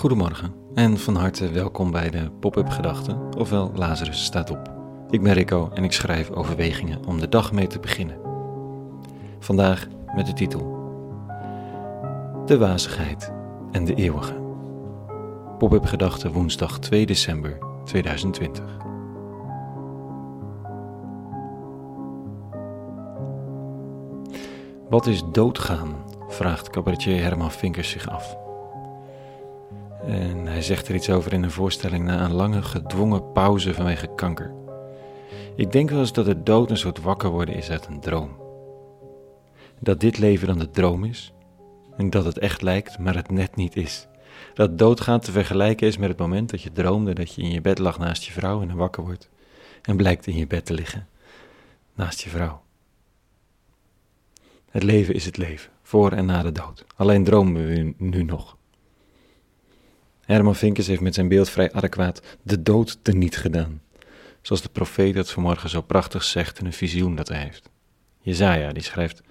Goedemorgen en van harte welkom bij de Pop-up Gedachten, ofwel Lazarus staat op. Ik ben Rico en ik schrijf overwegingen om de dag mee te beginnen. Vandaag met de titel De wazigheid en de eeuwige. Pop-up Gedachten woensdag 2 december 2020. Wat is doodgaan? vraagt cabaretier Herman Vinkers zich af. En hij zegt er iets over in een voorstelling na een lange gedwongen pauze vanwege kanker. Ik denk wel eens dat de dood een soort wakker worden is uit een droom. Dat dit leven dan de droom is en dat het echt lijkt, maar het net niet is. Dat doodgaan te vergelijken is met het moment dat je droomde dat je in je bed lag naast je vrouw en dan wakker wordt en blijkt in je bed te liggen naast je vrouw. Het leven is het leven, voor en na de dood. Alleen dromen we nu nog. Herman Vinkers heeft met zijn beeld vrij adequaat de dood teniet gedaan. Zoals de profeet het vanmorgen zo prachtig zegt in een visioen dat hij heeft. Jezaja die schrijft...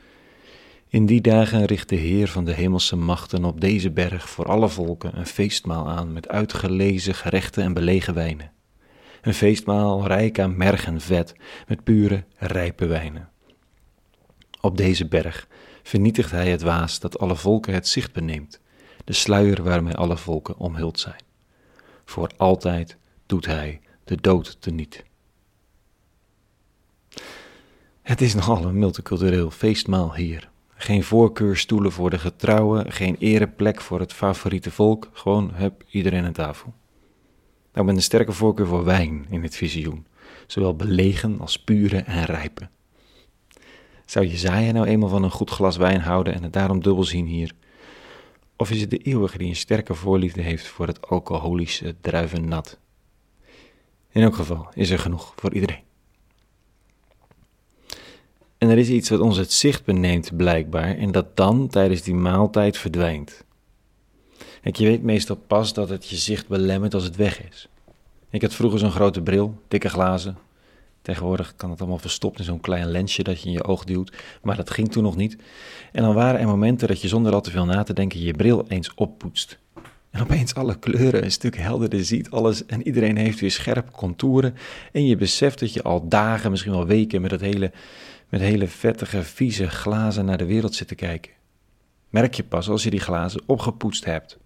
In die dagen richt de Heer van de hemelse machten op deze berg voor alle volken een feestmaal aan met uitgelezen gerechten en belegen wijnen. Een feestmaal rijk aan merg en vet, met pure, rijpe wijnen. Op deze berg vernietigt hij het waas dat alle volken het zicht beneemt, de sluier waarmee alle volken omhuld zijn. Voor altijd doet hij de dood teniet. Het is nogal een multicultureel feestmaal hier. Geen voorkeurstoelen voor de getrouwen, geen ereplek voor het favoriete volk, gewoon heb iedereen aan tafel. Nou met een sterke voorkeur voor wijn in het visioen, zowel belegen als pure en rijpe. Zou Jezaja nou eenmaal van een goed glas wijn houden en het daarom dubbel zien hier? Of is het de eeuwige die een sterke voorliefde heeft voor het alcoholische druivennat? In elk geval is er genoeg voor iedereen. En er is iets wat ons het zicht beneemt blijkbaar en dat dan tijdens die maaltijd verdwijnt. Kijk, je weet meestal pas dat het je zicht belemmert als het weg is. Ik had vroeger zo'n grote bril, dikke glazen, Tegenwoordig kan het allemaal verstopt in zo'n klein lensje dat je in je oog duwt, maar dat ging toen nog niet. En dan waren er momenten dat je zonder al te veel na te denken je bril eens oppoetst. En opeens alle kleuren een stuk helderder ziet, alles en iedereen heeft weer scherpe contouren. En je beseft dat je al dagen, misschien wel weken, met, dat hele, met hele vettige, vieze glazen naar de wereld zit te kijken. Merk je pas als je die glazen opgepoetst hebt.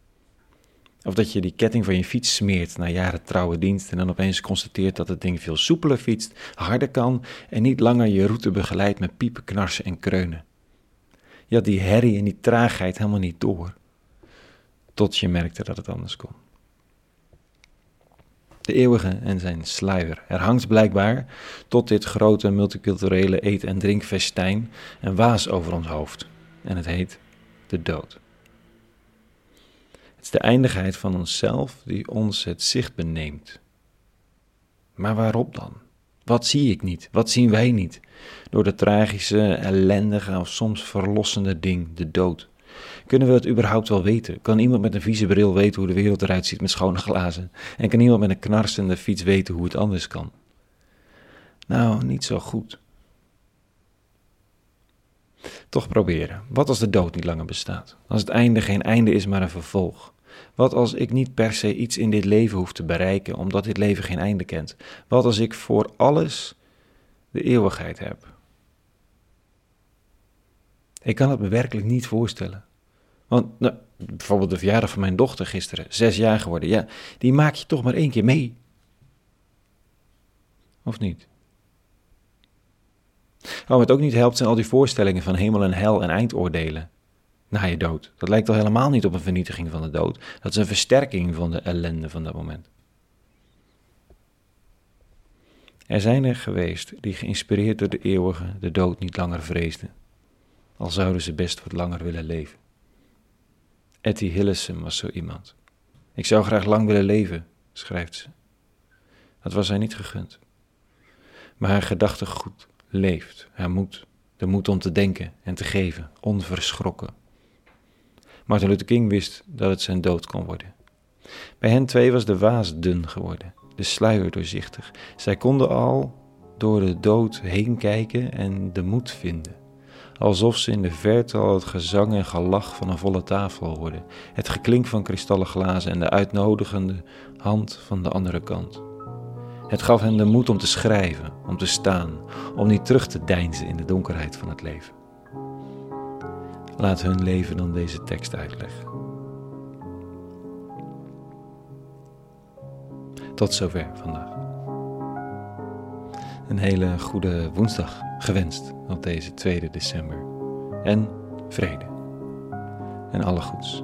Of dat je die ketting van je fiets smeert na jaren trouwe dienst en dan opeens constateert dat het ding veel soepeler fietst, harder kan en niet langer je route begeleidt met piepen, knarsen en kreunen. Je had die herrie en die traagheid helemaal niet door, tot je merkte dat het anders kon. De eeuwige en zijn sluier. Er hangt blijkbaar tot dit grote multiculturele eet- en drinkfestijn een waas over ons hoofd. En het heet de dood. Het is de eindigheid van onszelf die ons het zicht beneemt. Maar waarop dan? Wat zie ik niet? Wat zien wij niet? Door de tragische, ellendige of soms verlossende ding, de dood. Kunnen we het überhaupt wel weten? Kan iemand met een vieze bril weten hoe de wereld eruit ziet met schone glazen? En kan iemand met een knarsende fiets weten hoe het anders kan? Nou, niet zo goed. Toch proberen. Wat als de dood niet langer bestaat? Als het einde geen einde is, maar een vervolg? Wat als ik niet per se iets in dit leven hoef te bereiken, omdat dit leven geen einde kent? Wat als ik voor alles de eeuwigheid heb? Ik kan het me werkelijk niet voorstellen. Want nou, bijvoorbeeld de verjaardag van mijn dochter gisteren, zes jaar geworden, ja, die maak je toch maar één keer mee. Of niet? Oh, wat ook niet helpt zijn al die voorstellingen van hemel en hel en eindoordelen na je dood. Dat lijkt al helemaal niet op een vernietiging van de dood. Dat is een versterking van de ellende van dat moment. Er zijn er geweest die geïnspireerd door de eeuwige de dood niet langer vreesden, al zouden ze best wat langer willen leven. Etty Hillesum was zo iemand. Ik zou graag lang willen leven, schrijft ze. Dat was haar niet gegund. Maar haar gedachtegoed leeft, haar moed, de moed om te denken en te geven, onverschrokken, Martin Luther King wist dat het zijn dood kon worden. Bij hen twee was de waas dun geworden, de sluier doorzichtig. Zij konden al door de dood heen kijken en de moed vinden. alsof ze in de verte al het gezang en gelach van een volle tafel hoorden, het geklink van kristallen glazen en de uitnodigende hand van de andere kant. Het gaf hen de moed om te schrijven, om te staan, om niet terug te deinzen in de donkerheid van het leven. Laat hun leven dan deze tekst uitleggen. Tot zover vandaag. Een hele goede woensdag gewenst op deze 2 december. En vrede. En alle goeds.